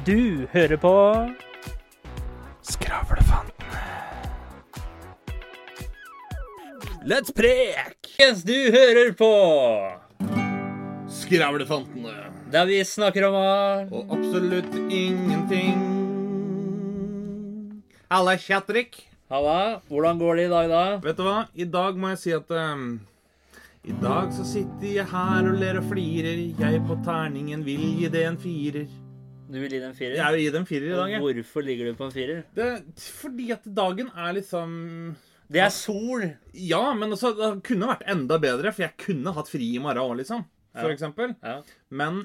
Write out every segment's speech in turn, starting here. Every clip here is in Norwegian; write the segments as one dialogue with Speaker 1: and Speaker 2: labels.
Speaker 1: Du hører på
Speaker 2: Skravlefantene.
Speaker 1: Let's prek! Yes, du hører på
Speaker 2: Skravlefantene.
Speaker 1: Der vi snakker om alt.
Speaker 2: Og absolutt ingenting. Halla, Kjatrik.
Speaker 1: Halla, hvordan går det i dag, da?
Speaker 2: Vet du hva? I dag må jeg si at um I dag så sitter jeg her og ler og flirer. Jeg på terningen vil gi det en firer.
Speaker 1: Du vil gi dem firer?
Speaker 2: Jeg vil gi dem firer i dag,
Speaker 1: Og
Speaker 2: jeg.
Speaker 1: hvorfor ligger du på en firer?
Speaker 2: Det, fordi at dagen er liksom
Speaker 1: Det er sol.
Speaker 2: Ja, men også, det kunne vært enda bedre, for jeg kunne hatt fri i morgen òg, liksom. For
Speaker 1: Ja.
Speaker 2: eksempel.
Speaker 1: Ja.
Speaker 2: Men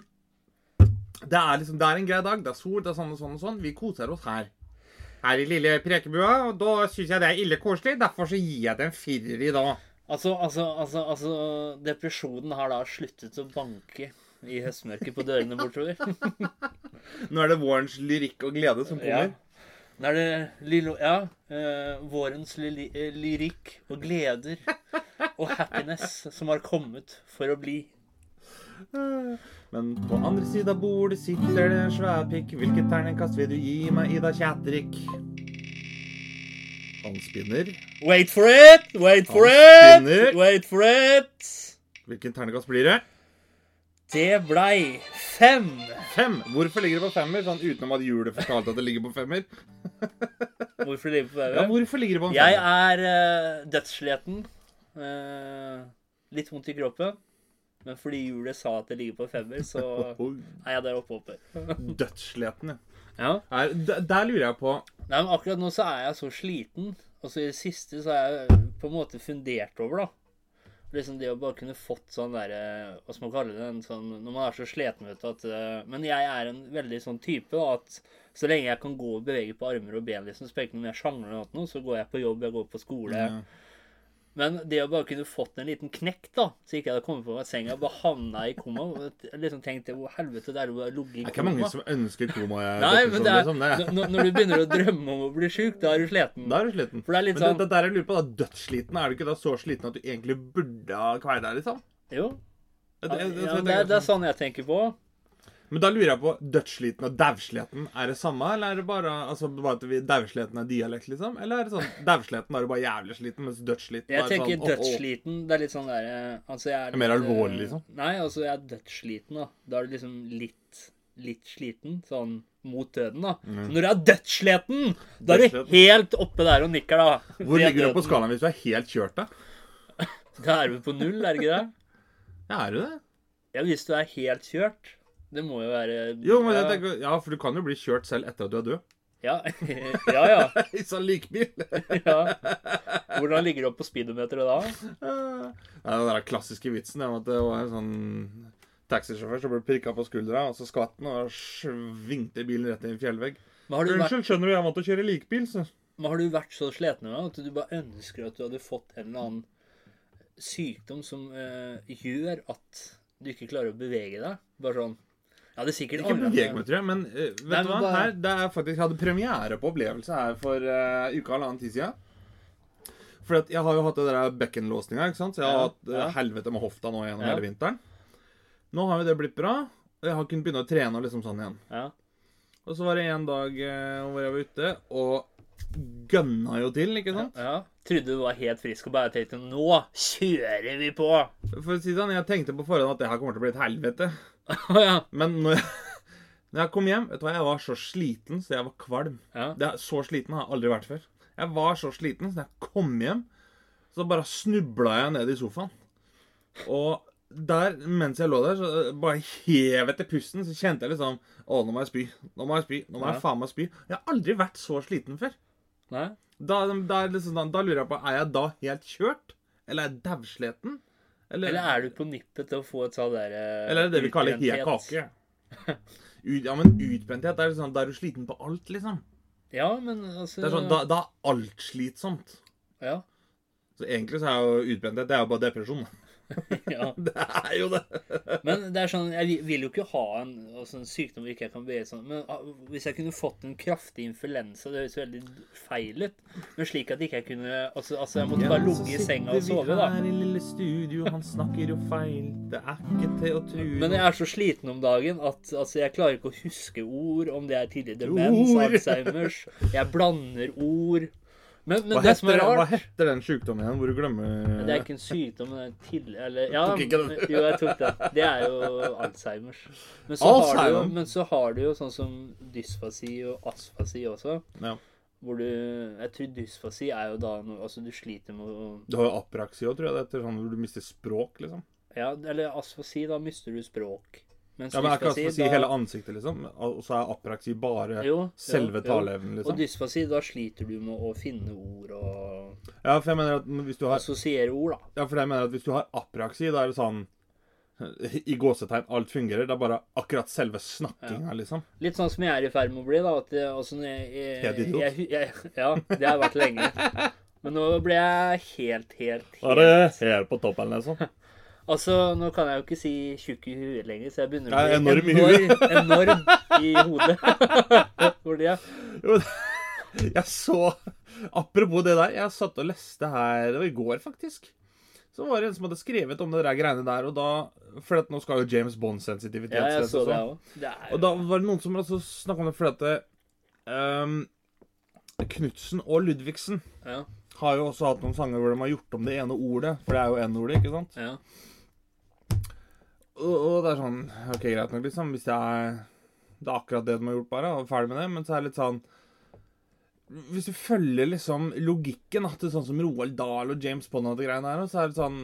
Speaker 2: det er liksom, det er en grei dag. Det er sol, det er sånn og sånn og sånn. Vi koser oss her. Her i lille Prekebua, og da syns jeg det er ille koselig. Derfor så gir jeg det en firer i dag.
Speaker 1: Altså, altså, altså, altså Depresjonen har da sluttet å banke i høstmørket på dørene bortover.
Speaker 2: Nå er det vårens lyrikk og glede som
Speaker 1: Ja.
Speaker 2: kommer.
Speaker 1: Nå er det lilo, ja, uh, vårens ly eh, lyrikk og gleder og happiness som har kommet for å bli.
Speaker 2: Men på andre sida av bordet sitter det en svær pikk. Hvilket terningkast vil du gi meg, Ida Kjætrik? Han spinner.
Speaker 1: Wait for it! Wait for it! Wait for it!
Speaker 2: Hvilken terningkast blir det?
Speaker 1: Det blei fem.
Speaker 2: Fem. Hvorfor ligger det på femmer? Sånn utenom at hjulet fortalte at det ligger på femmer.
Speaker 1: Hvorfor ligger det på
Speaker 2: femmer?
Speaker 1: Ja,
Speaker 2: hvorfor ligger det på en
Speaker 1: Jeg er uh, dødssliten. Uh, litt vondt i kroppen. Men fordi hjulet sa at det ligger på femmer, så er jeg der oppe oppe.
Speaker 2: Dødssleten, ja.
Speaker 1: Ja.
Speaker 2: Er, der, der lurer jeg på
Speaker 1: Nei, men akkurat nå så er jeg så sliten. Og så i det siste så er jeg på en måte fundert over, da. Liksom det å bare kunne fått sånn derre Hva skal man kalle det? En sånn, når man er så sliten, vet du at eh, Men jeg er en veldig sånn type da, at så lenge jeg kan gå og bevege på armer og ben, liksom, når jeg sjangler eller noe, så går jeg på jobb, jeg går på skole.
Speaker 2: Ja.
Speaker 1: Men det å bare kunne fått en liten knekk, da, så ikke jeg hadde kommet på meg senga og bare havna i koma liksom tenkte Hvor helvete det er det å ligge i
Speaker 2: Det er ikke mange som ønsker koma. jeg-
Speaker 1: Nei, men det er,
Speaker 2: liksom. det er.
Speaker 1: når, når du begynner å drømme om å bli sjuk, da er du sliten.
Speaker 2: Da er du sliten.
Speaker 1: For det er litt
Speaker 2: Men det,
Speaker 1: sånn
Speaker 2: det der jeg lurer på, da, dødssliten, er du ikke da så sliten at du egentlig burde ha deg, liksom?
Speaker 1: Jo.
Speaker 2: Det,
Speaker 1: Ja,
Speaker 2: det, det,
Speaker 1: det,
Speaker 2: det,
Speaker 1: er, det er sånn jeg tenker på.
Speaker 2: Men da lurer jeg på, dødssliten og dausleten, er det samme, eller er det bare altså, bare at vi- dausleten er dialekt, liksom? Eller er det sånn dausleten er du bare jævlig sliten, mens dødssliten
Speaker 1: Jeg
Speaker 2: er sånn Jeg tenker
Speaker 1: dødssliten. Det er litt sånn der eh, Altså, jeg er
Speaker 2: er mer alvorlig,
Speaker 1: eh,
Speaker 2: liksom?
Speaker 1: Nei, altså, jeg er dødssliten, da. Da er du liksom litt Litt sliten, sånn mot døden, da. Når du er dødssliten, da er du
Speaker 2: Mm.
Speaker 1: Helt oppe der og nikker, da.
Speaker 2: Hvor ligger du på skalaen hvis du er helt kjørt, da?
Speaker 1: Da er du på null, er det ikke det?
Speaker 2: Ja, er du det?
Speaker 1: Ja, hvis du er helt kjørt. Det må jo være
Speaker 2: Jo, men jeg
Speaker 1: ja,
Speaker 2: tenker, ja, for du kan jo bli kjørt selv etter at du er død.
Speaker 1: ja. ja, ja.
Speaker 2: I sånn likbil.
Speaker 1: ja. Hvordan ligger du opp på speedometeret da?
Speaker 2: Det er den der klassiske vitsen om at det var en sånn taxisjåfør som ble prikka på skuldra, og så skvatt han og svingte bilen rett i en fjellvegg.
Speaker 1: Du vært,
Speaker 2: Unnskyld, skjønner du, jeg måtte vant til å kjøre likbil, så
Speaker 1: men har du vært så sliten med at du bare ønsker at du hadde fått en eller annen sykdom som uh, gjør at du ikke klarer å bevege deg? Bare sånn Jeg er sikkert
Speaker 2: Ikke
Speaker 1: på-
Speaker 2: meg, tror jeg, men uh, vet
Speaker 1: Nei,
Speaker 2: du hva?
Speaker 1: bare-
Speaker 2: Her, det er faktisk, Jeg hadde premiere på opplevelse her for uh, uka eller halvannen tid siden. For at jeg har jo hatt det der bekkenlåsninga, ikke sant? så jeg har
Speaker 1: Ja,
Speaker 2: hatt
Speaker 1: ja.
Speaker 2: helvete med hofta nå gjennom
Speaker 1: Ja.
Speaker 2: hele vinteren. Nå har jo det blitt bra. og Jeg har kunnet begynne å trene og liksom sånn igjen.
Speaker 1: Ja.
Speaker 2: Og så var det en dag uh, hvor jeg var ute og gønna jo til, ikke sant?
Speaker 1: ja. Trodde du var helt frisk og bare tenkte Nå kjører vi på!
Speaker 2: For å si det sånn, jeg tenkte på forhånd at det her kommer til å bli et helvete.
Speaker 1: Å ja.
Speaker 2: Men når jeg, når jeg kom hjem, vet du hva, jeg var så sliten så jeg var kvalm.
Speaker 1: ja.
Speaker 2: Det, så sliten har jeg aldri vært før. Jeg var så sliten, så jeg kom hjem, så bare snubla jeg ned i sofaen. Og der, mens jeg lå der, så bare hev etter pusten, så kjente jeg liksom Å, nå må jeg spy. Nå må jeg spy. Nå må jeg faen meg spy. Jeg har aldri vært så sliten før. Da, da, liksom, da, da lurer jeg på Er jeg da helt kjørt? Eller er jeg dausleten? Eller,
Speaker 1: Eller er du på nippet til å få et sånn der eh,
Speaker 2: eller er det det vi kaller
Speaker 1: hel
Speaker 2: kake? Ut, ja, men utbrenthet er liksom, Da er du sliten på alt, liksom.
Speaker 1: Ja, men altså
Speaker 2: Det er sånn, da, da er alt slitsomt.
Speaker 1: Ja.
Speaker 2: Så egentlig så er jo utbrenthet det er jo bare depresjon.
Speaker 1: Ja.
Speaker 2: Det er jo det.
Speaker 1: Men det er sånn, jeg vil jo ikke ha en, altså en sykdom hvor ikke jeg kan bevege sånn. Men ah, hvis jeg kunne fått en kraftig influensa, det høres veldig feil ut. Men slik at ikke jeg kunne Altså, altså jeg måtte bare ligge i senga og sove, da.
Speaker 2: her i lille studio, han snakker jo feil. Det er ikke til å tro.
Speaker 1: Men jeg er så sliten om dagen at altså, jeg klarer ikke å huske ord, om det er tidlig demens, Alzheimers. Jeg blander ord. Men, men
Speaker 2: hva,
Speaker 1: det som er
Speaker 2: heter, hva heter den sykdommen igjen hvor du glemmer
Speaker 1: Det er ikke en sykdom, men det er en til... Eller Ja, jo, jeg tok den. Det er jo Alzheimers. Men så, har du jo,
Speaker 2: Alzheimer?
Speaker 1: men så har du jo sånn som dysfasi og asfasi også.
Speaker 2: Ja.
Speaker 1: Hvor du Jeg tror dysfasi er jo da noe Altså, du sliter med å
Speaker 2: Du har jo apraksi òg, tror jeg. Det heter sånn hvor du mister språk, liksom.
Speaker 1: Ja, eller asfasi, da mister du språk. Mens
Speaker 2: Ja, men jeg kan
Speaker 1: dysfasi,
Speaker 2: ikke si
Speaker 1: da-
Speaker 2: hele ansiktet, liksom. Og så er apraksi bare
Speaker 1: Jo,
Speaker 2: selve
Speaker 1: jo,
Speaker 2: taleevnen? Liksom.
Speaker 1: Og dysfasi, da sliter du med å finne ord og
Speaker 2: Ja, for jeg mener at hvis du har
Speaker 1: assosiere ord, da.
Speaker 2: Ja, for jeg mener at hvis du har apraksi, da er det sånn I gåsetegn alt fungerer. Det er bare akkurat selve snakkinga, liksom.
Speaker 1: Litt sånn som jeg er i ferd med å bli, da. At det, altså, jeg, jeg,
Speaker 2: Helt idiot.
Speaker 1: jeg, jeg, Ja, det har jeg vært lenge. Men nå ble jeg helt, helt,
Speaker 2: helt Var det
Speaker 1: helt
Speaker 2: på toppen, liksom.
Speaker 1: Altså, nå kan jeg jo ikke si tjukk i huet lenger, så jeg begynner å
Speaker 2: enorm
Speaker 1: bli enorm, enorm i hodet. Hvor det er.
Speaker 2: Jeg så Apropos det der, jeg satt og leste her Det var i går, faktisk. Så var det en som hadde skrevet om det der greiene der, og da For at nå skal jo James Bond-sensitivitet
Speaker 1: Ja, jeg så det er
Speaker 2: Og da var det noen som altså snakka om det fordi at det, ehm, Knutsen og Ludvigsen
Speaker 1: Ja.
Speaker 2: har jo også hatt noen sanger hvor de har gjort om det ene ordet, for det er jo N-ordet, ikke sant?
Speaker 1: ja.
Speaker 2: Og, og det er sånn OK, greit nok, liksom. Hvis er Det er akkurat det de har gjort, bare, og ferdig med det. Men så er det litt sånn Hvis du følger liksom logikken til sånn som Roald Dahl og James Bond og de greiene her, så er det sånn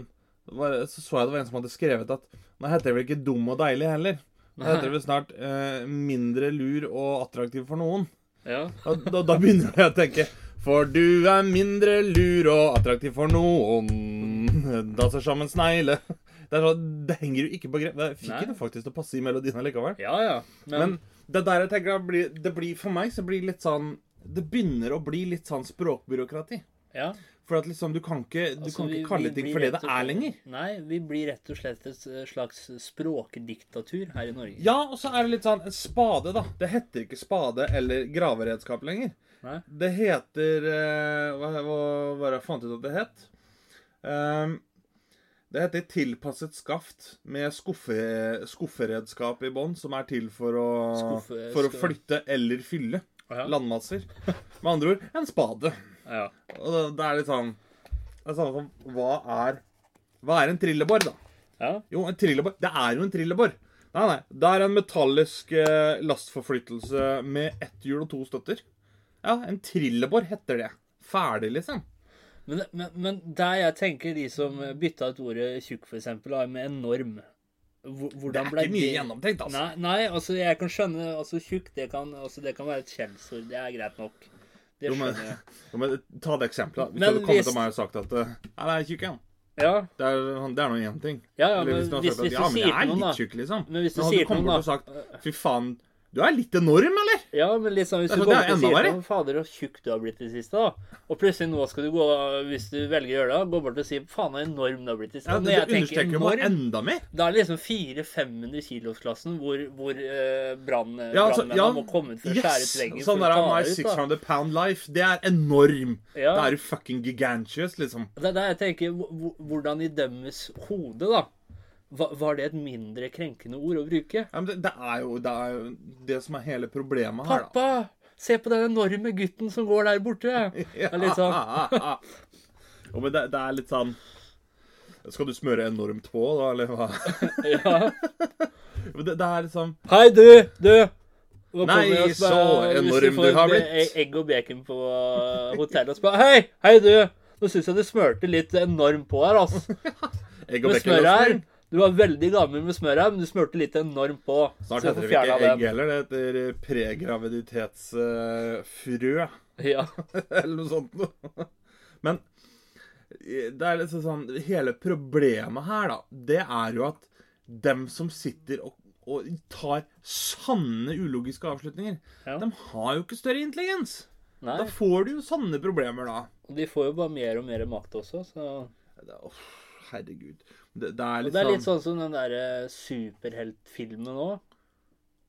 Speaker 2: var- Så så jeg det var en som hadde skrevet at nå heter det vel ikke dum og deilig heller. Nå heter det vel snart eh, mindre lur og attraktiv for noen.
Speaker 1: ja.
Speaker 2: Og da, da begynner jeg å tenke For du er mindre lur og attraktiv for noen. Danser som en snegle. Det, er sånn, det henger jo ikke på grep. Det fikk
Speaker 1: Nei.
Speaker 2: det faktisk til å passe i melodien allikevel.
Speaker 1: Ja, ja. Men,
Speaker 2: Men det der jeg tenker blir, det blir For meg så blir det litt sånn Det begynner å bli litt sånn språkbyråkrati.
Speaker 1: ja.
Speaker 2: For at liksom, du kan ikke, du
Speaker 1: Altså,
Speaker 2: kan
Speaker 1: vi-
Speaker 2: ikke kalle
Speaker 1: vi
Speaker 2: ting for det det er lenger.
Speaker 1: Nei, vi blir rett og slett et slags språkdiktatur her i Norge.
Speaker 2: Ja, og så er det litt sånn en Spade, da. Det heter ikke spade eller graveredskap lenger.
Speaker 1: Nei?
Speaker 2: Det heter eh, Hva hva jeg fant ut at det het? Ehm, det heter tilpasset skaft med skuffe, skufferedskap i bånn, som er til for å, for å flytte eller fylle
Speaker 1: Ja.
Speaker 2: landmasser. Med andre ord en spade.
Speaker 1: Ja.
Speaker 2: Og det, det er litt sånn Det er sånn som Hva er Hva er en trillebår, da?
Speaker 1: ja.
Speaker 2: Jo, en trillebår. Det er jo en trillebår. Nei, nei. Det er en metallisk eh, lastforflyttelse med ett hjul og to støtter. Ja, en trillebår heter det. Ferdig, liksom.
Speaker 1: Men, men, men der jeg tenker de som bytta ut ordet tjukk, for eksempel, da, med enorm hvordan
Speaker 2: Det er ikke mye gjennomtenkt, altså.
Speaker 1: Nei, nei, altså jeg kan skjønne altså Tjukk, det kan, altså, det kan være et skjellsord. Det er greit nok. Det skjønner jeg.
Speaker 2: Jo, men ta det eksempelet. Hvis
Speaker 1: Men
Speaker 2: du hadde kommet
Speaker 1: hvis-
Speaker 2: til meg og sagt at eh, Nei, det er tjukk igjen.
Speaker 1: Ja,
Speaker 2: Det er, det er nå én ting.
Speaker 1: ja, ja men
Speaker 2: hvis du
Speaker 1: hvis,
Speaker 2: sagt, hvis,
Speaker 1: du
Speaker 2: ja, men
Speaker 1: sier
Speaker 2: jeg er
Speaker 1: til noen,
Speaker 2: litt
Speaker 1: da
Speaker 2: tjukk, liksom.
Speaker 1: Men hvis du sier
Speaker 2: du kommet
Speaker 1: til noen,
Speaker 2: da. sagt Fy faen, du er litt enorm, eller?
Speaker 1: Ja, men liksom, hvis du
Speaker 2: går
Speaker 1: bort
Speaker 2: og sier
Speaker 1: til Fader, så tjukk du har blitt i det siste, da. Og plutselig nå skal du gå, hvis du velger å gjøre det, gå bort og si faen, så enorm du har blitt i det siste.
Speaker 2: Ja, det,
Speaker 1: det
Speaker 2: understreker jo bare enda mer.
Speaker 1: da er det liksom 400-500 kilos-klassen hvor, hvor uh, brann,
Speaker 2: Ja, altså, ja,
Speaker 1: må komme ut for å skjære ut
Speaker 2: Yes!
Speaker 1: veggen
Speaker 2: Sånn der My
Speaker 1: 600 ut.
Speaker 2: 600 pound life. Det er enorm.
Speaker 1: Ja.
Speaker 2: Da er du fucking gigantious, liksom.
Speaker 1: Det er der jeg tenker, hvordan i dømmes hodet, da, var det et mindre krenkende ord å bruke?
Speaker 2: Ja, men det, det, er jo, det er jo det som er hele problemet her, da.
Speaker 1: Pappa! Se på den enorme gutten som går der borte! Er litt sånn.
Speaker 2: Jo, men det, det er litt sånn Skal du smøre enormt på, da, eller hva?
Speaker 1: Ja.
Speaker 2: Men det, er liksom
Speaker 1: Hei, du! Du!
Speaker 2: Nei, så enorm du har blitt.
Speaker 1: Egg og bacon på uh, hotellet og spør Hei! Hei, du! Nå syns jeg du smørte litt enormt på her, altså.
Speaker 2: egg og
Speaker 1: Med smør her. Du var veldig gammel med smøret, men du smurte litt enormt på.
Speaker 2: Snart heter det ikke egg
Speaker 1: den.
Speaker 2: heller. Det heter pregraviditetsfrø.
Speaker 1: Ja.
Speaker 2: eller noe sånt noe. Men eh, det er liksom sånn Hele problemet her, da, det er jo at dem som sitter og, og tar sanne ulogiske avslutninger,
Speaker 1: Ja.
Speaker 2: de har jo ikke større intelligens.
Speaker 1: Nei.
Speaker 2: Da får du jo sanne problemer, da.
Speaker 1: Og de får jo bare mer og mer makt også, så
Speaker 2: er- herregud. Det, det er litt
Speaker 1: det er litt
Speaker 2: sånn
Speaker 1: sånn som den derre superheltfilmen òg.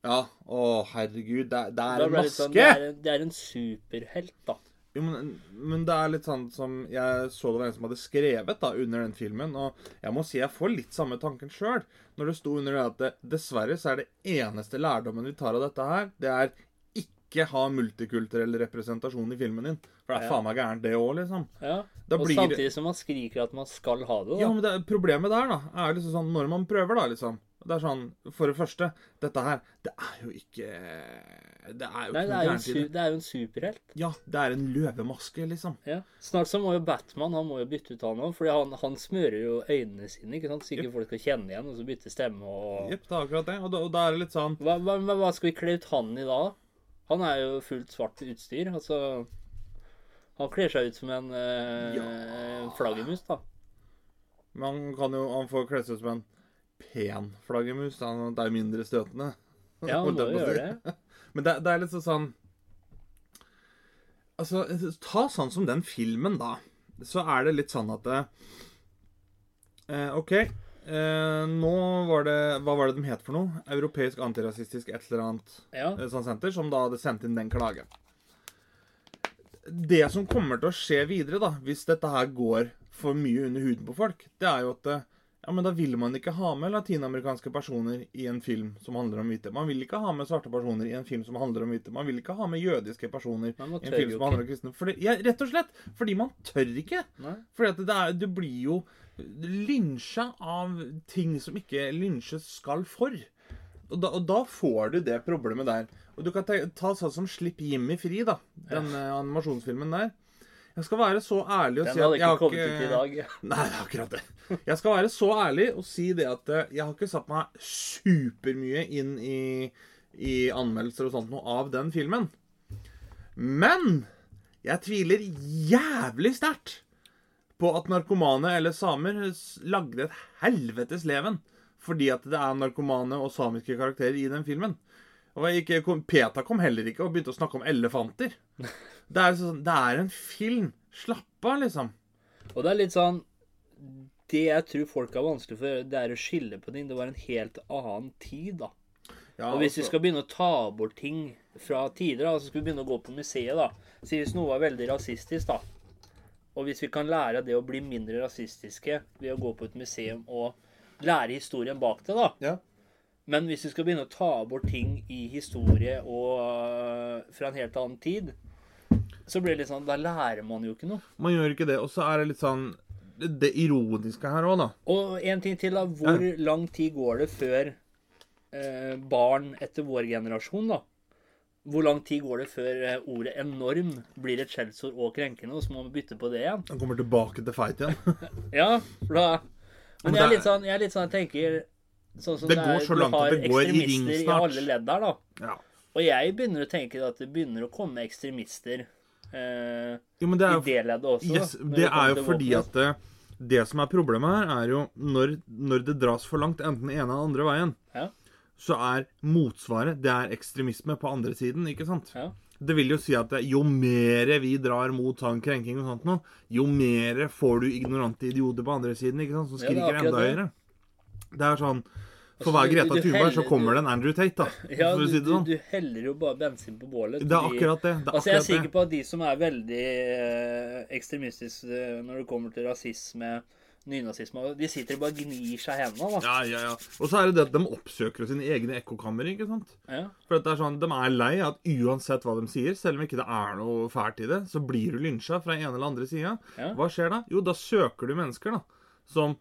Speaker 2: Ja, å herregud. Det, det er en
Speaker 1: maske! sånn,
Speaker 2: maske!
Speaker 1: det, er, det er en superhelt, da.
Speaker 2: Jo, men, men det er litt sånn som Jeg så det var en som hadde skrevet da under den filmen, og jeg må si jeg får litt samme tanken sjøl. Når det sto under det at det, dessverre så er det eneste lærdommen vi tar av dette her, det er ikke ha multikulturell representasjon i filmen din. For det er
Speaker 1: Ja.
Speaker 2: faen meg gærent, det òg, liksom.
Speaker 1: Ja. Og
Speaker 2: blir
Speaker 1: samtidig som man skriker at man skal ha det, da.
Speaker 2: Ja, men det, problemet der, da, er liksom sånn når man prøver, da, liksom. Det er sånn, For det første, dette her, det er jo ikke Det er jo
Speaker 1: Nei, det er, jo en
Speaker 2: det.
Speaker 1: er jo en superhelt.
Speaker 2: Ja, det er en løvemaske, liksom.
Speaker 1: Ja. Snart så må jo Batman han må jo bytte ut han òg, fordi han, han smører jo øynene sine, ikke sant? så ikke folk skal kjenne igjen, og så bytte stemme og
Speaker 2: Jepp, det er akkurat det. Og da, og da er det litt sånn
Speaker 1: hva, hva, hva skal vi kle ut han i da? Han er jo fullt svart utstyr. Altså Han kler seg ut som en eh,
Speaker 2: Ja.
Speaker 1: flaggermus, da.
Speaker 2: Man kan jo Han får kle seg ut som en pen flaggermus. Det er mindre støtende.
Speaker 1: Ja, han må jo gjøre det.
Speaker 2: Men det, det er litt sånn Altså, ta sånn som den filmen, da. Så er det litt sånn at det, eh, OK. Eh, nå var det Hva var det de het for noe? Europeisk antirasistisk et eller annet
Speaker 1: Ja.
Speaker 2: sånn senter, som da hadde sendt inn den klagen. Det som kommer til å skje videre, da, hvis dette her går for mye under huden på folk, det er jo at eh, ja, men da vil man ikke ha med latinamerikanske personer i en film som handler om hvite. Man vil ikke ha med svarte personer i en film som handler om hvite. Man vil ikke ha med jødiske personer i en film som handler om kristne. Fordi, ja, rett og slett fordi man tør ikke.
Speaker 1: Nei.
Speaker 2: Fordi at det er, det blir jo lynsja av ting som ikke lynsjes skal for. Og da, og da får du det problemet der. Og du kan ta, ta sånn som Slipp Jimmy fri, da. Den ja. animasjonsfilmen der. Jeg skal være så ærlig og
Speaker 1: Den
Speaker 2: si at
Speaker 1: hadde
Speaker 2: jeg
Speaker 1: ikke
Speaker 2: har
Speaker 1: kommet ut i dag.
Speaker 2: Nei, det er akkurat det. Jeg skal være så ærlig og si det at eh, jeg har ikke satt meg supermye inn i, i anmeldelser og sånt noe av den filmen. Men jeg tviler jævlig sterkt på at narkomane eller samer lagde et helvetes leven fordi at det er narkomane og samiske karakterer i den filmen. Og jeg ikke, Peta kom heller ikke og begynte å snakke om elefanter. Det er, sånn, det er en film. Slapp av, liksom.
Speaker 1: Og det er litt sånn Det jeg tror folk har vanskelig for, det er å skille på ting. Det var en helt annen tid, da.
Speaker 2: Ja,
Speaker 1: Og hvis vi
Speaker 2: altså-
Speaker 1: skal begynne å ta bort ting fra tider, da, så skal vi begynne å gå på museet, da. Så hvis noe var veldig rasistisk, da. Og hvis vi kan lære av det å bli mindre rasistiske ved å gå på et museum og lære historien bak det, da.
Speaker 2: Ja.
Speaker 1: Men hvis vi skal begynne å ta bort ting i historie og øh, fra en helt annen tid, så blir det litt sånn Da lærer man jo ikke noe.
Speaker 2: Man gjør ikke det. Og så er det litt sånn Det, ironiske her òg, da.
Speaker 1: Og en ting til, da. Hvor lang tid går det før eh, barn etter vår generasjon, da Hvor lang tid går det før eh, ordet 'enorm' blir et skjellsord og krenkende, og så må vi bytte på det igjen?
Speaker 2: Han kommer tilbake til feit igjen.
Speaker 1: Ja, da Men jeg er litt sånn jeg, er litt sånn, jeg tenker sånn som
Speaker 2: Det
Speaker 1: det,
Speaker 2: går
Speaker 1: er,
Speaker 2: så
Speaker 1: Du har
Speaker 2: det går i
Speaker 1: ekstremister i alle ledd der, da.
Speaker 2: ja.
Speaker 1: Og jeg begynner å tenke at det begynner å komme ekstremister eh,
Speaker 2: Jo, men det
Speaker 1: i
Speaker 2: jo
Speaker 1: det leddet også.
Speaker 2: yes, Det er jo fordi at det, det som er problemet her, er jo når, når det dras for langt, enten den ene eller andre veien,
Speaker 1: Ja.
Speaker 2: Så er motsvaret det er ekstremisme på andre siden, ikke sant?
Speaker 1: Ja.
Speaker 2: Det vil jo si at jo mer vi drar mot sånn krenking og sånt noe, jo mer får du ignorante idioter på andre siden, ikke sant? Som
Speaker 1: er
Speaker 2: skriker
Speaker 1: ja,
Speaker 2: enda høyere. Det er sånn For
Speaker 1: Altså,
Speaker 2: hver Greta Thunberg så kommer det en Andrew Tate, da.
Speaker 1: Ja,
Speaker 2: For å si det
Speaker 1: du,
Speaker 2: sånn.
Speaker 1: du heller jo bare bensin på bålet.
Speaker 2: Det er akkurat det. det, er
Speaker 1: Altså, jeg er sikker på at de som er veldig eh, ekstremistiske eh, når det kommer til rasisme, nynazisme, de sitter og bare gnir seg i hendene. da.
Speaker 2: Ja, ja, ja. Og så er det det at de oppsøker sine egne ekkokammer, ikke sant?
Speaker 1: Ja.
Speaker 2: For det er sånn, De er lei at uansett hva de sier, selv om ikke det er noe fælt i det, så blir du lynsja fra en eller andre sida.
Speaker 1: Ja.
Speaker 2: Hva skjer da? Jo, da søker du mennesker da, som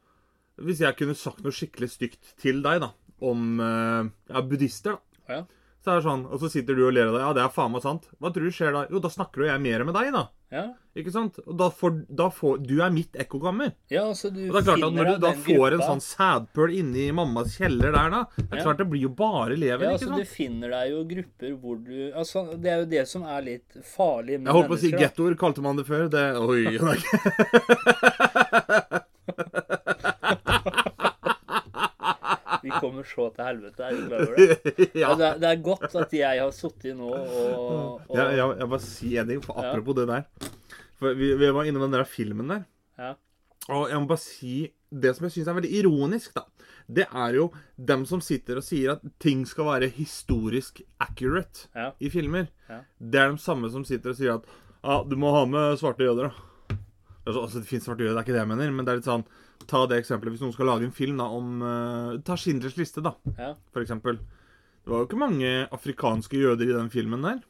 Speaker 2: Hvis jeg kunne sagt noe skikkelig stygt til deg da, om eh, ja, buddhister, da.
Speaker 1: Ja.
Speaker 2: Så er det sånn, Og så sitter du og ler av deg. Ja, det er faen meg sant. Hva tror du skjer da? Jo, da snakker jo jeg mer med deg, da.
Speaker 1: Ja.
Speaker 2: Ikke sant? Og da får, da får Du er mitt ekkokammer.
Speaker 1: ja, altså du
Speaker 2: Og det er klart at Når du da
Speaker 1: får
Speaker 2: får en sånn sædpøl inni mammas kjeller der, da Det er
Speaker 1: Ja.
Speaker 2: klart det blir jo bare leven.
Speaker 1: ja,
Speaker 2: ikke
Speaker 1: altså, Du finner deg jo grupper hvor du altså, Det er jo det som er litt farlig med
Speaker 2: Jeg holdt på å si
Speaker 1: mennesker,
Speaker 2: gettoer, kalte man det før. Det Oi.
Speaker 1: Vi kommer så til helvete, er du klar over det?
Speaker 2: ja.
Speaker 1: Ja, det, er, det er godt at jeg har sittet nå og, og
Speaker 2: Jeg, jeg, jeg bare si en ting, for apropos det der. For vi, vi var innom den der filmen der.
Speaker 1: Ja.
Speaker 2: Og jeg må bare si Det som jeg syns er veldig ironisk, da, det er jo dem som sitter og sier at ting skal være historisk accurate
Speaker 1: Ja.
Speaker 2: i filmer.
Speaker 1: Ja.
Speaker 2: Det er de samme som sitter og sier at ja, du må ha med svarte jøder, da. Altså, altså, det fins svarte jøder, det er ikke det jeg mener, men det er litt sånn Ta det eksempelet hvis noen skal lage en film da om uh, Ta Schindlers liste, da,
Speaker 1: Ja.
Speaker 2: for eksempel. Det var jo ikke mange afrikanske jøder i den filmen der.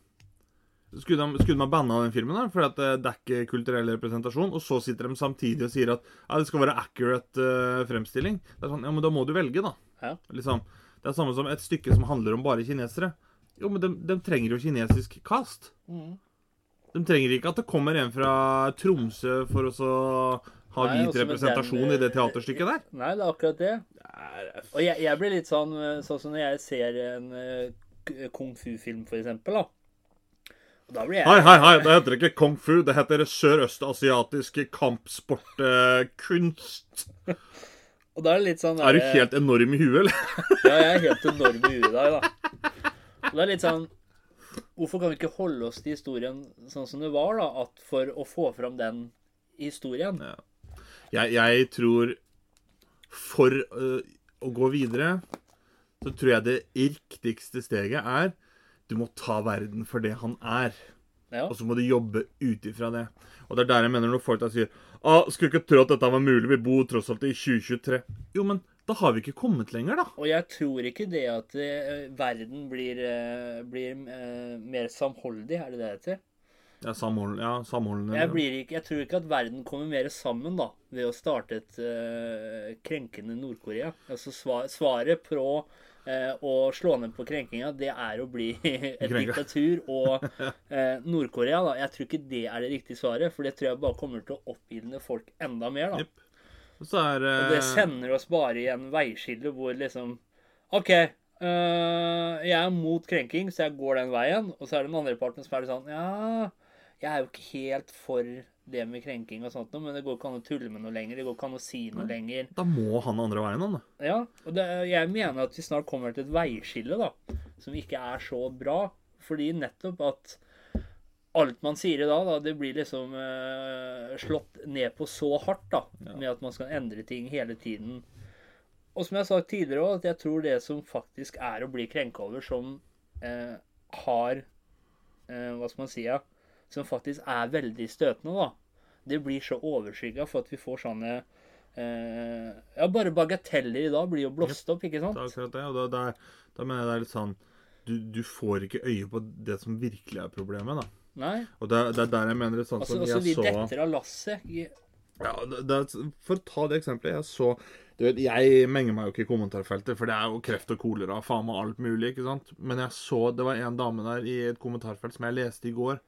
Speaker 2: Skulle de, skulle de ha banna den filmen der, fordi at eh, det er ikke kulturell representasjon? Og så sitter de samtidig og sier at ja, det skal være accurate uh, fremstilling. Det er sånn, ja, men da må du velge, da.
Speaker 1: Ja.
Speaker 2: Liksom. Det er samme som et stykke som handler om bare kinesere. Jo, men de, de trenger jo kinesisk cast.
Speaker 1: Mm.
Speaker 2: De trenger ikke at det kommer en fra Tromsø for å så ha
Speaker 1: Nei,
Speaker 2: hvit representasjon
Speaker 1: den,
Speaker 2: i det teaterstykket der.
Speaker 1: Nei, det er akkurat det. Og jeg, jeg blir litt sånn eh, Sånn som når jeg ser en uh, kung fu-film, for eksempel, da. Og da blir jeg
Speaker 2: Hei, hei, hei, det heter ikke kung fu, det heter sørøstasiatisk kampsportkunst.
Speaker 1: Og da er det litt sånn
Speaker 2: er du helt enorm i huet, eller?
Speaker 1: Ja, jeg er helt enorm i huet i dag, da. Og det er litt sånn Hvorfor kan vi ikke holde oss til historien sånn som det var, da? At for å få fram den historien
Speaker 2: Ja. Jeg, jeg tror For uh, å gå videre, så tror jeg det riktigste steget er Du må ta verden for det han er.
Speaker 1: Ja.
Speaker 2: Og så må du jobbe ut ifra det. Og det er der jeg mener når folk da sier ah, 'Skulle ikke tro at dette var mulig, vi bor tross alt i 2023'. Jo, men da har vi ikke kommet lenger, da.
Speaker 1: Og jeg tror ikke det at uh, verden blir, uh, blir uh, mer samholdig, er det det det heter?
Speaker 2: Ja, samhold, ja, samholdende.
Speaker 1: Jeg, blir ikke, jeg tror ikke at verden kommer mer sammen da, ved å starte et uh, krenkende Nord-Korea. Altså svar, Svaret på uh, å slå ned på krenkinga, det er å bli et
Speaker 2: Krenker.
Speaker 1: diktatur. Og uh, Nord-Korea, da, jeg tror ikke det er det riktige svaret. For det tror jeg bare kommer til å oppildne folk enda mer. da.
Speaker 2: Yep. Er
Speaker 1: Og det sender oss bare i en veiskille hvor liksom OK, jeg er mot krenking, så jeg går den veien. Og så er det den andre parten som er sånn Ja, jeg er jo ikke helt for det med krenking og sånt noe, men det går ikke an å tulle med noe lenger. Det går ikke an å si noe lenger.
Speaker 2: Da må han andre veien, han, da.
Speaker 1: Ja, og det, jeg mener at vi snart kommer til et veiskille, da, som ikke er så bra. Fordi nettopp at alt man sier i dag, da, det blir liksom eh, slått ned på så hardt, da, med at man skal endre ting hele tiden. Og som jeg har sagt tidligere òg, at jeg tror det som faktisk er å bli krenka over, som eh, har eh, Hva skal man si, ja, som faktisk er veldig støtende, da. Det blir så overskygga for at vi får sånne eh, Ja, bare bagateller i dag blir jo blåst opp, ikke sant?
Speaker 2: Det er akkurat det. Og da, da, da mener jeg det er litt sånn du, du får ikke øye på det som virkelig er problemet, da.
Speaker 1: Nei.
Speaker 2: Og det, det er der jeg mener det sånn
Speaker 1: Altså,
Speaker 2: som
Speaker 1: altså
Speaker 2: jeg så
Speaker 1: detter av lasset.
Speaker 2: ja, det, det, For å ta det eksempelet Jeg så du vet, Jeg menger meg jo ikke i kommentarfeltet, for det er jo kreft og kolera faen meg alt mulig. ikke sant? Men jeg så det var en dame der i et kommentarfelt som jeg leste i går.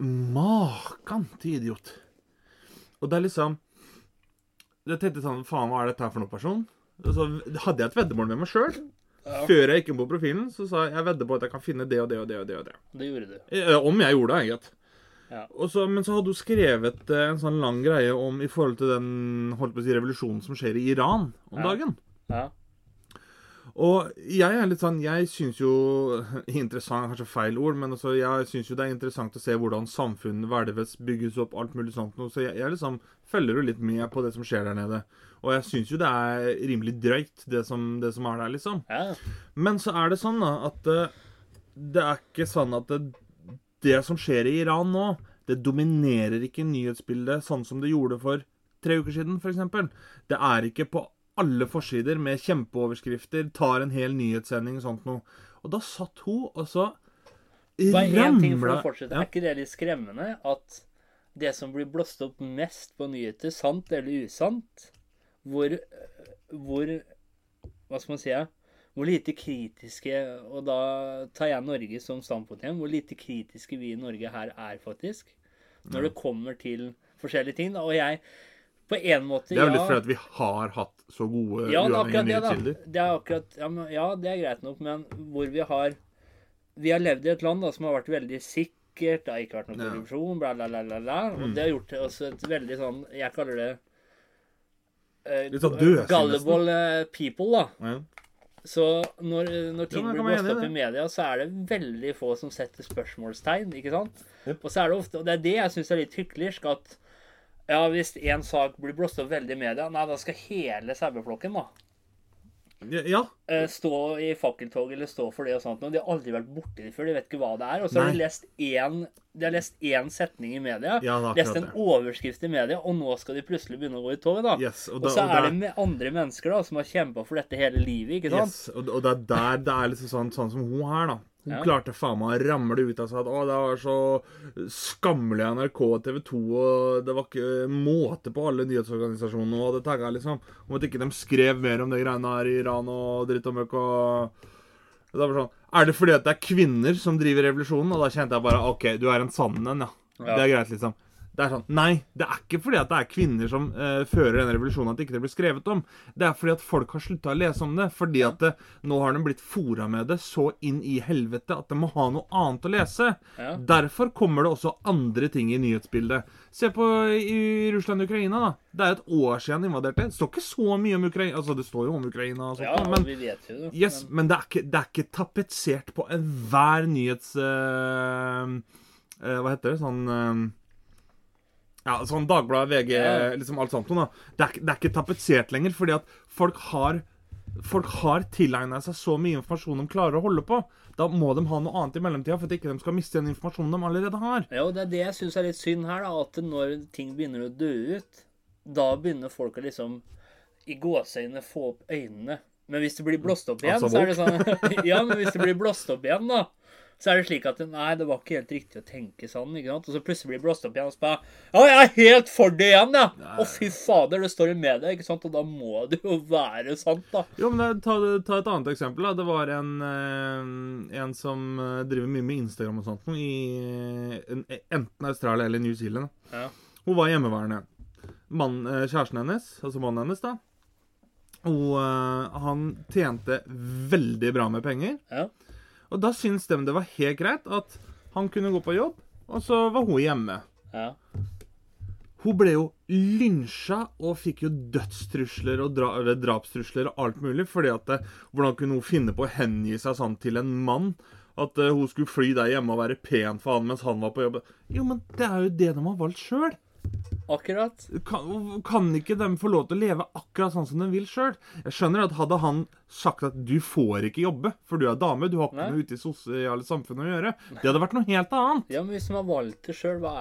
Speaker 2: Makan til idiot. Og det er liksom Jeg tenkte sånn Faen, hva er dette her for noen person? Og så hadde jeg et veddemål med meg sjøl.
Speaker 1: Ja.
Speaker 2: Før jeg gikk inn på profilen, så sa jeg jeg vedder på at jeg kan finne det og det og det. og det og det.
Speaker 1: Det gjorde du.
Speaker 2: Om jeg gjorde det, egentlig.
Speaker 1: Ja.
Speaker 2: Og så, men så hadde hun skrevet eh, en sånn lang greie om i forhold til den holdt på å si, revolusjonen som skjer i Iran om
Speaker 1: Ja.
Speaker 2: dagen.
Speaker 1: Ja.
Speaker 2: Og jeg er litt sånn Jeg syns jo Interessant er kanskje feil ord, men altså, jeg syns jo det er interessant å se hvordan samfunn hvelves, bygges opp, alt mulig sånt noe. Så jeg, jeg liksom følger jo litt med på det som skjer der nede. Og jeg syns jo det er rimelig drøyt, det som, det som er der, liksom.
Speaker 1: ja.
Speaker 2: Men så er det sånn da, at eh, det er ikke sånn at det, det som skjer i Iran nå, det dominerer ikke nyhetsbildet sånn som det gjorde for tre uker siden, f.eks. Det er ikke på alle forsider med kjempeoverskrifter, tar en hel nyhetssending og sånt noe. Og da satt hun, og så
Speaker 1: Bare én ting for å fortsette.
Speaker 2: ja.
Speaker 1: Er ikke det litt skremmende at det som blir blåst opp mest på nyheter, sant eller usant, hvor, hvor Hva skal man si? Hvor lite kritiske Og da tar jeg Norge som standpunkt igjen. Hvor lite kritiske vi i Norge her er, faktisk. Når det kommer til forskjellige ting. Da. Og jeg på en måte
Speaker 2: Det er jo
Speaker 1: ja,
Speaker 2: litt fordi at vi har hatt så gode
Speaker 1: ja,
Speaker 2: uavhengige
Speaker 1: da.
Speaker 2: nyhetskilder.
Speaker 1: Det er akkurat, ja, men, ja, det er greit nok, men hvor vi har Vi har levd i et land da, som har vært veldig sikkert, det har ikke vært noen
Speaker 2: Ja.
Speaker 1: korrupsjon, bla, bla, bla, bla, bla. Og
Speaker 2: Mm.
Speaker 1: det har gjort oss et veldig sånn Jeg kaller det eh,
Speaker 2: sånn
Speaker 1: Gullible eh, people, da.
Speaker 2: Ja.
Speaker 1: Så når, når ting
Speaker 2: Ja,
Speaker 1: blir blåst opp i media, så er det veldig få som setter spørsmålstegn, ikke sant?
Speaker 2: Jep.
Speaker 1: Og så er det ofte Og det er det jeg syns er litt hyklersk, at Ja, hvis én sak blir blåst opp veldig i media, nei, da skal hele saueflokken, da.
Speaker 2: Ja,
Speaker 1: eh, Stå i fakkeltog eller stå for det og sånt. Og de har aldri vært borti det før. De vet ikke hva det er. Og så har de lest én De har lest én setning i media,
Speaker 2: Ja,
Speaker 1: lest en overskrift i media, og nå skal de plutselig begynne å gå i tog, da.
Speaker 2: Yes, og
Speaker 1: og,
Speaker 2: da-
Speaker 1: så er det med andre mennesker da som har kjempa for dette hele livet, ikke sant?
Speaker 2: Yes, og, og det er der det er liksom sånn, sånn som hun her, da. Hun
Speaker 1: Ja.
Speaker 2: klarte faen meg å ramle ut av seg at å, det var så skammelig av NRK og TV 2, og det var ikke måte på alle nyhetsorganisasjonene og det tagga, liksom. Om at ikke de skrev mer om det greiene her i Iran og dritt og møkk og det var sånn, Er det fordi at det er kvinner som driver revolusjonen? Og da kjente jeg bare OK, du er en sann en, ja.
Speaker 1: Ja.
Speaker 2: Det er greit, liksom. Det er sånn, Nei, det er ikke fordi at det er kvinner som uh, fører denne revolusjonen at ikke blir skrevet om. Det er fordi at folk har slutta å lese om det. Fordi at det, nå har de blitt fora med det så inn i helvete at de må ha noe annet å lese.
Speaker 1: Ja.
Speaker 2: Derfor kommer det også andre ting i nyhetsbildet. Se på i Russland og Ukraina, da. Det er et år siden de invaderte. Det står ikke så mye om Ukraina. Altså, det står jo om Ukraina og sånt,
Speaker 1: Ja,
Speaker 2: men
Speaker 1: vi vet jo det.
Speaker 2: Yes, men det er ikke, det er ikke tapetsert på enhver nyhets... Uh, uh, hva heter det? Sånn eh, Ja, sånn Dagbladet, VG, liksom alt sånt noe. Det er, det er ikke tapetsert lenger, fordi at folk har Folk har tilegna seg så mye informasjon de klarer å holde på. Da må de ha noe annet i mellomtida for at ikke de skal miste den informasjonen de allerede har.
Speaker 1: Ja, og det er det jeg syns er litt synd her, da. At når ting begynner å dø ut, da begynner folk å liksom i gåseøynene få opp øynene. Men hvis det blir blåst opp igjen,
Speaker 2: Altså
Speaker 1: så er det sånn Ja, men hvis det blir blåst opp igjen, da, så er det slik at nei, det var ikke helt riktig å tenke sånn, ikke sant? Og så plutselig blir det blåst opp igjen, og bare Ja, jeg er helt for det igjen, ja! Å, fy fader, det står i media, ikke sant? Og da må det jo være sant, da.
Speaker 2: Jo, men ta, ta et annet eksempel. da. Det var en, eh, en som eh, driver mye med Instagram og sånt, i enten Australia eller New Zealand.
Speaker 1: Ja.
Speaker 2: Hun var hjemmeværende. Mann, eh, kjæresten hennes, altså mannen hennes, da. Og eh, han tjente veldig bra med penger.
Speaker 1: Ja.
Speaker 2: Og da syntes de det var helt greit at han kunne gå på jobb, og så var hun hjemme.
Speaker 1: ja.
Speaker 2: Hun ble jo lynsja og fikk jo dødstrusler og dra drapstrusler og alt mulig. fordi at eh, Hvordan kunne hun finne på å hengi seg sånn til en mann? At eh, hun skulle fly der hjemme og være pen for han mens han var på jobb. Jo, men det er jo det de har valgt sjøl.
Speaker 1: Akkurat.
Speaker 2: Kan, kan ikke de få lov til å leve akkurat sånn som de vil sjøl? Jeg skjønner at hadde han sagt at du får ikke jobbe, for du er dame, du har ikke
Speaker 1: Nei.
Speaker 2: noe ute i sosiale samfunnet å gjøre, det hadde vært noe helt annet.
Speaker 1: Ja, men hvis man har valgt det sjøl, hva,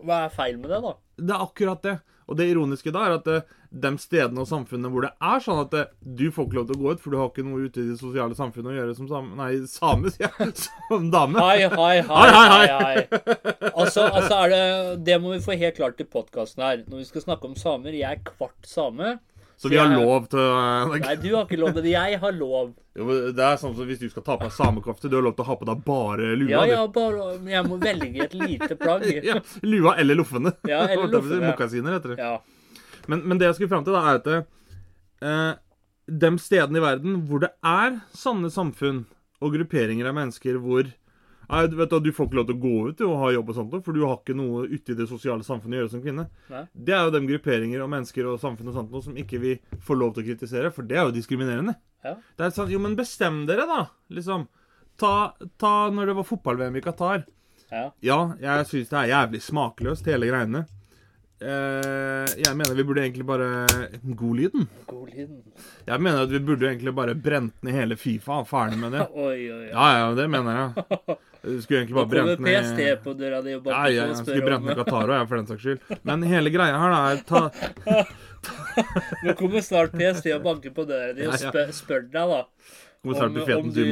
Speaker 1: hva er feil med det, da?
Speaker 2: Det er akkurat det. Og det ironiske da er at eh, de stedene og samfunnene hvor det er sånn at eh, du får ikke lov til å gå ut, for du har ikke noe ute i det sosiale samfunnet å gjøre som same Nei, same, sier jeg. Som dame.
Speaker 1: Hei, hei, hei.
Speaker 2: Hei, hei,
Speaker 1: hei,
Speaker 2: hei.
Speaker 1: hei. Altså, altså er det Det må vi få helt klart i podkasten her. Når vi skal snakke om samer Jeg er kvart same.
Speaker 2: Så vi har lov til å
Speaker 1: Nei, du har ikke lov, til det. jeg har lov.
Speaker 2: Jo, Det er sånn som hvis du skal ta på deg samekofte, du har lov til å ha på deg bare lua.
Speaker 1: Ja, ja, bare jeg må velge et lite plagg.
Speaker 2: Ja, lua eller loffene.
Speaker 1: Ja, eller loffene,
Speaker 2: Mokasiner, heter det.
Speaker 1: Ja.
Speaker 2: Men, men det jeg skulle fram til, da, er at eh, de stedene i verden hvor det er sanne samfunn og grupperinger av mennesker hvor Nei, du vet du får ikke lov til å gå ut og ha jobb og sånt, for du har ikke noe ute i det sosiale samfunnet å gjøre som kvinne.
Speaker 1: Nei.
Speaker 2: Det er jo de grupperinger og mennesker og samfunn og sånt som ikke vi får lov til å kritisere, for det er jo diskriminerende.
Speaker 1: Ja.
Speaker 2: Det er sånn, Jo, men bestem dere, da. Liksom. Ta, ta når det var fotball-VM i Qatar.
Speaker 1: ja.
Speaker 2: Ja, jeg syns det er jævlig smakløst, hele greiene. Uh, jeg mener vi burde egentlig bare God lyden. Jeg mener at vi burde egentlig bare brent ned hele Fifa. Ferdig med det.
Speaker 1: Oi, oi, oi.
Speaker 2: Ja, ja, det mener jeg. Skulle egentlig bare brent ned
Speaker 1: PST på døra di og
Speaker 2: Ja,
Speaker 1: Nei,
Speaker 2: ja,
Speaker 1: på og
Speaker 2: skulle brent ned Qatar òg, for den saks skyld. Men hele greia her da er ta,
Speaker 1: Nå kommer snart PST og banker på døra di og spør, spør deg, da. Om, om du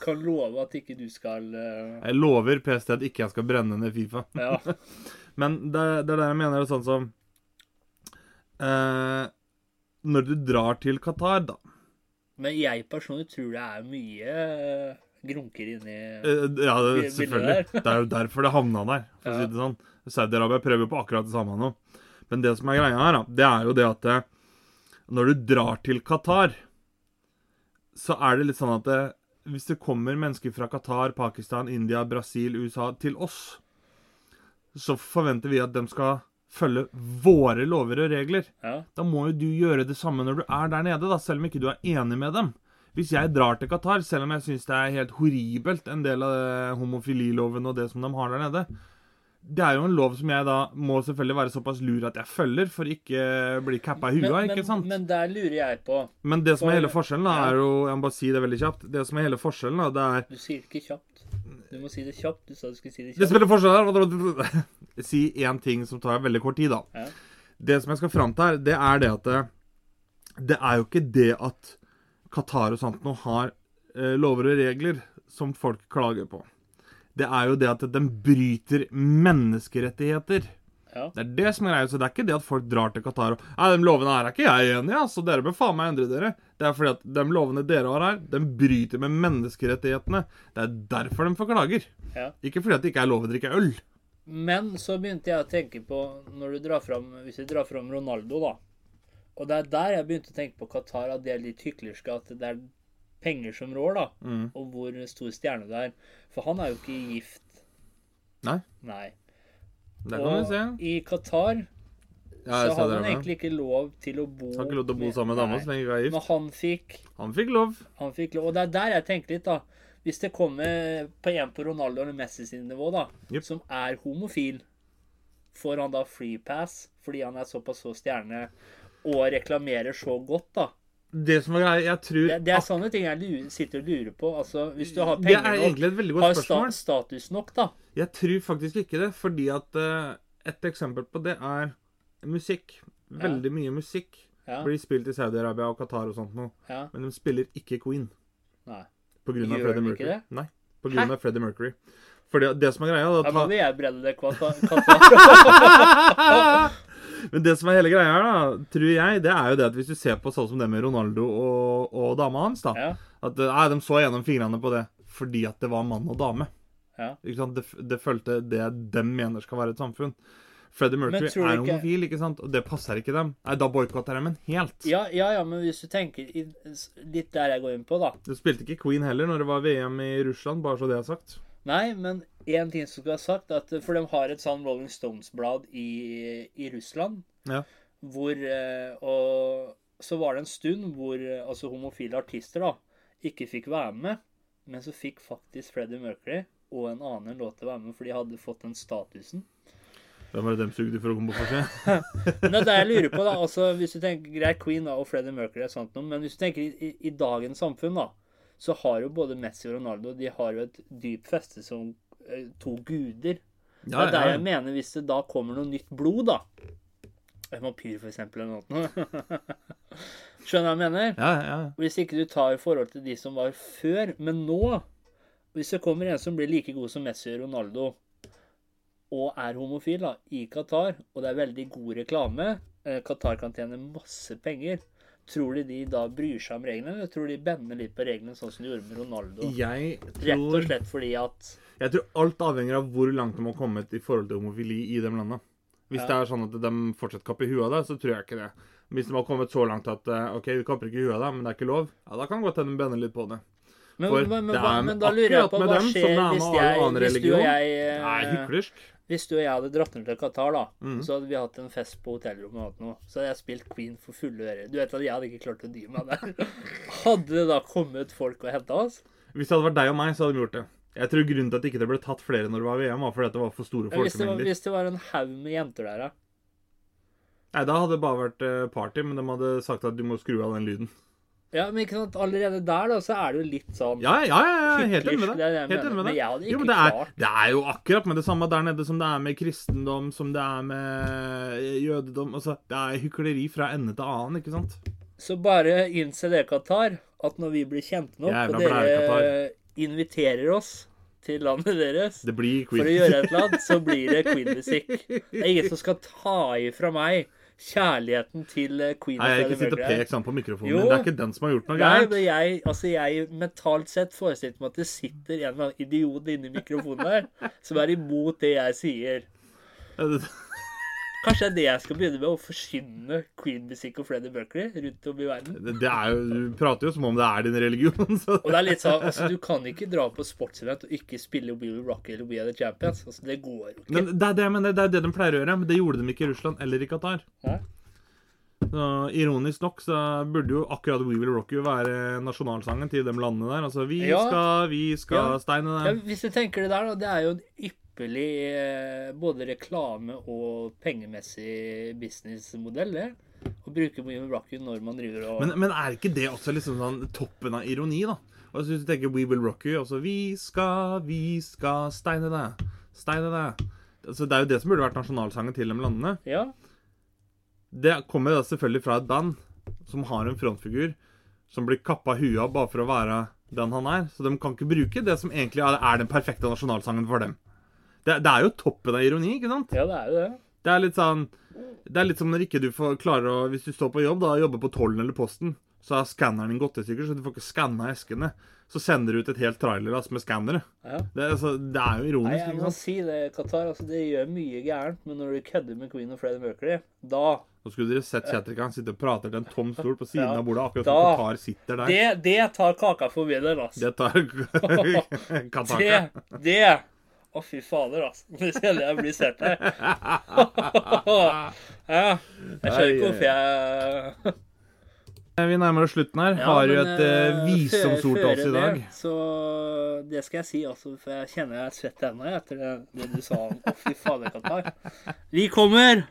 Speaker 1: kan love at ikke du skal uh...
Speaker 2: Jeg lover PST at ikke jeg skal brenne ned Fifa.
Speaker 1: Ja.
Speaker 2: Men det, det er det jeg mener er sånn som uh, Når du drar til Qatar, da
Speaker 1: Men jeg personlig tror det er mye eh, grunker inni
Speaker 2: Eh, Ja, det, selvfølgelig.
Speaker 1: der.
Speaker 2: Det er jo derfor det havna der. For å si det sånn. Saudi-Arabia prøver på akkurat det samme nå. Men det som er greia her, det er jo det at eh, når du drar til Qatar, så er det litt sånn at det, hvis det kommer mennesker fra Qatar, Pakistan, India, Brasil, USA til oss, så forventer vi at de skal følge våre lover og regler.
Speaker 1: Ja.
Speaker 2: Da må jo du gjøre det samme når du er der nede, da, selv om ikke du er enig med dem. Hvis jeg drar til Qatar, selv om jeg syns det er helt horribelt, en del av homofililoven og det som de har der nede Det er jo en lov som jeg da må selvfølgelig være såpass lur at jeg følger, for ikke bli cappa i huet,
Speaker 1: men,
Speaker 2: ikke sant?
Speaker 1: men der lurer jeg på
Speaker 2: Men det som er hele forskjellen, da, er jo Jeg må bare si det veldig kjapt. Det som er hele forskjellen, da, det er
Speaker 1: Du sier det ikke kjapt. Du må si det kjapt. Du sa du skulle si det kjapt.
Speaker 2: Det spiller forskjell her Si én ting som tar veldig kort tid, da.
Speaker 1: Ja.
Speaker 2: Det som jeg skal fram til her, det er det at det, det er jo ikke det at Qatar og sånt nå har eh, lover og regler som folk klager på. Det er jo det at de bryter menneskerettigheter.
Speaker 1: Ja.
Speaker 2: Det er det som er greia. Så det er ikke det at folk drar til Qatar og Nei, de lovene her er ikke jeg enig i, ja, så dere bør faen meg endre dere. Det er fordi at de lovene dere har her, de bryter med menneskerettighetene. Det er derfor de får klager.
Speaker 1: Ja.
Speaker 2: Ikke fordi at det ikke er lov å drikke øl.
Speaker 1: Men så begynte jeg å tenke på når du drar fram, Hvis vi drar fram Ronaldo, da. Og det er der jeg begynte å tenke på Qatar, at de er litt hyklerske. At det er penger som rår, da.
Speaker 2: Mm.
Speaker 1: Og hvor stor stjerne det er. For han er jo ikke gift.
Speaker 2: Nei,
Speaker 1: Nei.
Speaker 2: det kan vi se.
Speaker 1: i Qatar
Speaker 2: Ja,
Speaker 1: så hadde
Speaker 2: med.
Speaker 1: egentlig ikke lov til å bo
Speaker 2: Har ikke lov til å bo sammen med dama så ikke er
Speaker 1: Men
Speaker 2: gift.
Speaker 1: han fikk,
Speaker 2: Han fikk lov.
Speaker 1: han fikk lov. Og det er der jeg tenker litt, da. Hvis det kommer på en på Ronaldo eller Messi sin nivå, da,
Speaker 2: yep.
Speaker 1: som er homofil, får han da free pass fordi han er såpass så stjerne og reklamerer så godt, da.
Speaker 2: Det som er greia, jeg tror
Speaker 1: Det, det er sånne ting jeg lurer, sitter og lurer på. Altså, hvis du har penger
Speaker 2: er
Speaker 1: nok, har
Speaker 2: godt
Speaker 1: sta status nok, da.
Speaker 2: Jeg tror faktisk ikke det, fordi at uh, et eksempel på det er musikk. Veldig mye musikk
Speaker 1: Ja,
Speaker 2: blir spilt i Saudi-Arabia og Qatar og sånt noe.
Speaker 1: ja,
Speaker 2: men de spiller ikke Queen
Speaker 1: nei.
Speaker 2: på grunn av
Speaker 1: Gjør
Speaker 2: Freddie
Speaker 1: de ikke
Speaker 2: Mercury.
Speaker 1: det?
Speaker 2: Nei, på grunn av Freddie Mercury. Fordi det som er greia, da ta...
Speaker 1: vi jeg brenne det Qatar.
Speaker 2: Men det som er hele greia her, da, tror jeg, det er jo det at hvis du ser på sånn som det med Ronaldo og, og dama hans, da
Speaker 1: Ja,
Speaker 2: At eh, nei, de så gjennom fingrene på det fordi at det var mann og dame.
Speaker 1: ja.
Speaker 2: Ikke sant? Det, det følte det de mener skal være et samfunn. Freddie Mercury er
Speaker 1: ikke-
Speaker 2: homofil, ikke sant? og det passer ikke dem. Nei, Da boikotter jeg en helt.
Speaker 1: Ja, ja, ja, men hvis du tenker i, litt der jeg går inn på, da.
Speaker 2: Du spilte ikke Queen heller når det var VM i Russland, bare så det er sagt.
Speaker 1: Nei, men én ting som skulle ha sagt, at For de har et sånn Rolling Stones-blad i, i Russland.
Speaker 2: Ja.
Speaker 1: Hvor eh, Og så var det en stund hvor eh, altså homofile artister da ikke fikk være med. Men så fikk faktisk Freddie Mercury og en annen låt til å være med, for de hadde fått den statusen.
Speaker 2: Hvem er det dem sugde for å komme på forsida?
Speaker 1: Men det er det jeg lurer på, da. altså Hvis du tenker greit, Queen da, og Freddie Mercury er sant noe, men hvis du tenker i, i, i dagens samfunn, da, så har jo både Messi og Ronaldo de har jo et dypt feste som eh, to guder. Det
Speaker 2: Ja,
Speaker 1: er der jeg mener hvis det da kommer noe nytt blod, da. En vampyr, for eksempel, eller noe. Skjønner du hva jeg mener?
Speaker 2: ja, ja.
Speaker 1: Hvis ikke du tar i forhold til de som var før. Men nå, hvis det kommer en som blir like god som Messi og Ronaldo, og er homofil da, i Qatar, og det er veldig god reklame eh, Qatar kan tjene masse penger. Tror de de da bryr seg om reglene, eller tror de bender litt på reglene, sånn som de gjorde med Ronaldo?
Speaker 2: Jeg
Speaker 1: Rett og slett fordi at
Speaker 2: jeg tror alt avhenger av hvor langt de har kommet i forhold til homofili i de landene. Hvis
Speaker 1: Ja.
Speaker 2: det er sånn at de fortsatt kapper huet av det, så tror jeg ikke det. Hvis de har kommet så langt at eh, OK, vi kapper ikke huet av det, men det er ikke lov, ja, da kan det godt hende de bender litt på det.
Speaker 1: Men,
Speaker 2: For
Speaker 1: men, men,
Speaker 2: det er
Speaker 1: men da lurer jeg på
Speaker 2: med
Speaker 1: hva skjer
Speaker 2: er
Speaker 1: hvis, jeg, hvis du og jeg eh,
Speaker 2: Nei, hyklersk.
Speaker 1: Hvis du og jeg hadde dratt ned til Qatar, da,
Speaker 2: Mm.
Speaker 1: så hadde vi hatt en fest på hotellrommet, og noe, så hadde jeg spilt Queen for fulle ører. Du vet at jeg hadde ikke klart å dy meg der. Hadde det da kommet folk og henta oss?
Speaker 2: Hvis det hadde vært deg og meg, så hadde de gjort det. Jeg tror grunnen til at ikke det ble tatt flere når det var VM, var fordi det var for store
Speaker 1: folkemengder. hvis, hvis det var en haug med jenter der, da.
Speaker 2: Nei, da hadde det bare vært eh, party, men de hadde sagt at du må skru av den lyden.
Speaker 1: Ja, men ikke sant, allerede der, da, så er det jo litt sånn
Speaker 2: Ja, ja, ja, ja helt enig med deg. Helt enig med deg. Jo, men det er, det er jo akkurat med det samme der nede som det er med kristendom, som det er med jødedom. Altså, det er hykleri fra ende til annen, ikke sant?
Speaker 1: Så bare innse det, Qatar, at når vi blir kjent nok,
Speaker 2: Jævla
Speaker 1: og dere
Speaker 2: blære,
Speaker 1: inviterer oss til landet deres
Speaker 2: Det blir
Speaker 1: for å gjøre et eller annet, så blir det Queen-musikk. Det er ingen som skal ta ifra meg kjærligheten til eh, Queen
Speaker 2: Nei, jeg har ikke sittet og pek sånn på mikrofonen
Speaker 1: Jo.
Speaker 2: Det er ikke den som har gjort noe
Speaker 1: Nei,
Speaker 2: gærent.
Speaker 1: men jeg, altså jeg mentalt sett forestilte meg at det sitter en eller annen idiot inni mikrofonen der som er imot det jeg sier. Kanskje det er det jeg skal begynne med, å forsyne Queen-musikk og Freddie Mercury rundt om i verden.
Speaker 2: Det, er jo, du prater jo som om det er din religion. Så.
Speaker 1: Og det er litt sånn, altså Du kan ikke dra på sportsevent og ikke spille We Will Rock eller We Are The Champions. Altså Det går ikke.
Speaker 2: Men det er det, men det er det de pleier å gjøre, men det gjorde de ikke i Russland eller i Qatar. Så, ironisk nok så burde jo akkurat We Will Rock You være nasjonalsangen til de landene der. Altså, vi
Speaker 1: Ja.
Speaker 2: skal, vi skal,
Speaker 1: Ja.
Speaker 2: Steine
Speaker 1: Ja,
Speaker 2: der.
Speaker 1: hvis du tenker det der, da. Det er jo en ypperlig eh, både reklame og pengemessig businessmodell, det. Å bruke Bohemian Rhapsody når man driver og
Speaker 2: Men, men er ikke det også liksom sånn toppen av ironi, da? Og hvis du tenker We Will Rock You, altså Vi skal, vi skal steine deg, steine deg. Altså, det er jo det som burde vært nasjonalsangen til de landene.
Speaker 1: Ja.
Speaker 2: Det kommer da selvfølgelig fra et band som har en frontfigur som blir kappa huet av bare for å være den han er. Så de kan ikke bruke det som egentlig er den perfekte nasjonalsangen for dem. Det, det er jo toppen av ironi, ikke sant?
Speaker 1: ja, det er jo det.
Speaker 2: Det er litt sånn Det er litt som når ikke du får klarer å Hvis du står på jobb, da, jobber på tollen eller posten, så har skanneren din gått i stykker, så du får ikke skanna eskene. Så sender du ut et helt trailerlass med skannere.
Speaker 1: Ja.
Speaker 2: Det, altså, det er jo
Speaker 1: Nei, jeg må si det, Qatar. Altså, det gjør mye gærent, men når du kødder med Queen og Freddie Mercury, da
Speaker 2: Nå skulle dere sett Kjetil han sitte og prate til en tom stol på siden
Speaker 1: Ja.
Speaker 2: av bordet, akkurat som
Speaker 1: Da-
Speaker 2: Qatar sitter der.
Speaker 1: Det, det tar kaka for middag, altså.
Speaker 2: Det tar
Speaker 1: Det, det Å, fy fader, altså. Det kjenner jeg blir sett her. Ja. Jeg skjønner ikke hvorfor jeg
Speaker 2: Vi nærmer oss slutten her.
Speaker 1: Ja,
Speaker 2: Har jo et eh,
Speaker 1: eh,
Speaker 2: visdomsord til oss i dag.
Speaker 1: Det, så det skal jeg si, altså, for jeg kjenner jeg er svett ennå etter det, det du sa. om, Å, fy fader, Qatar. Vi kommer!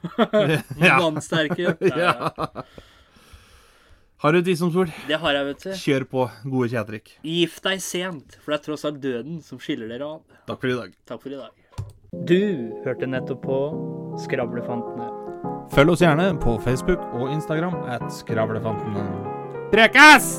Speaker 1: Vannsterke.
Speaker 2: Ja. Har du et visdomsord?
Speaker 1: Det har jeg, vet du.
Speaker 2: Kjør på, gode Kjetrik.
Speaker 1: Gift deg sent, for det er tross alt døden som skiller dere av.
Speaker 2: Takk for i dag.
Speaker 1: Takk for i dag. Du hørte nettopp på Skravlefantene.
Speaker 2: Følg oss gjerne på Facebook og Instagram at Skravlefantene. Prekas!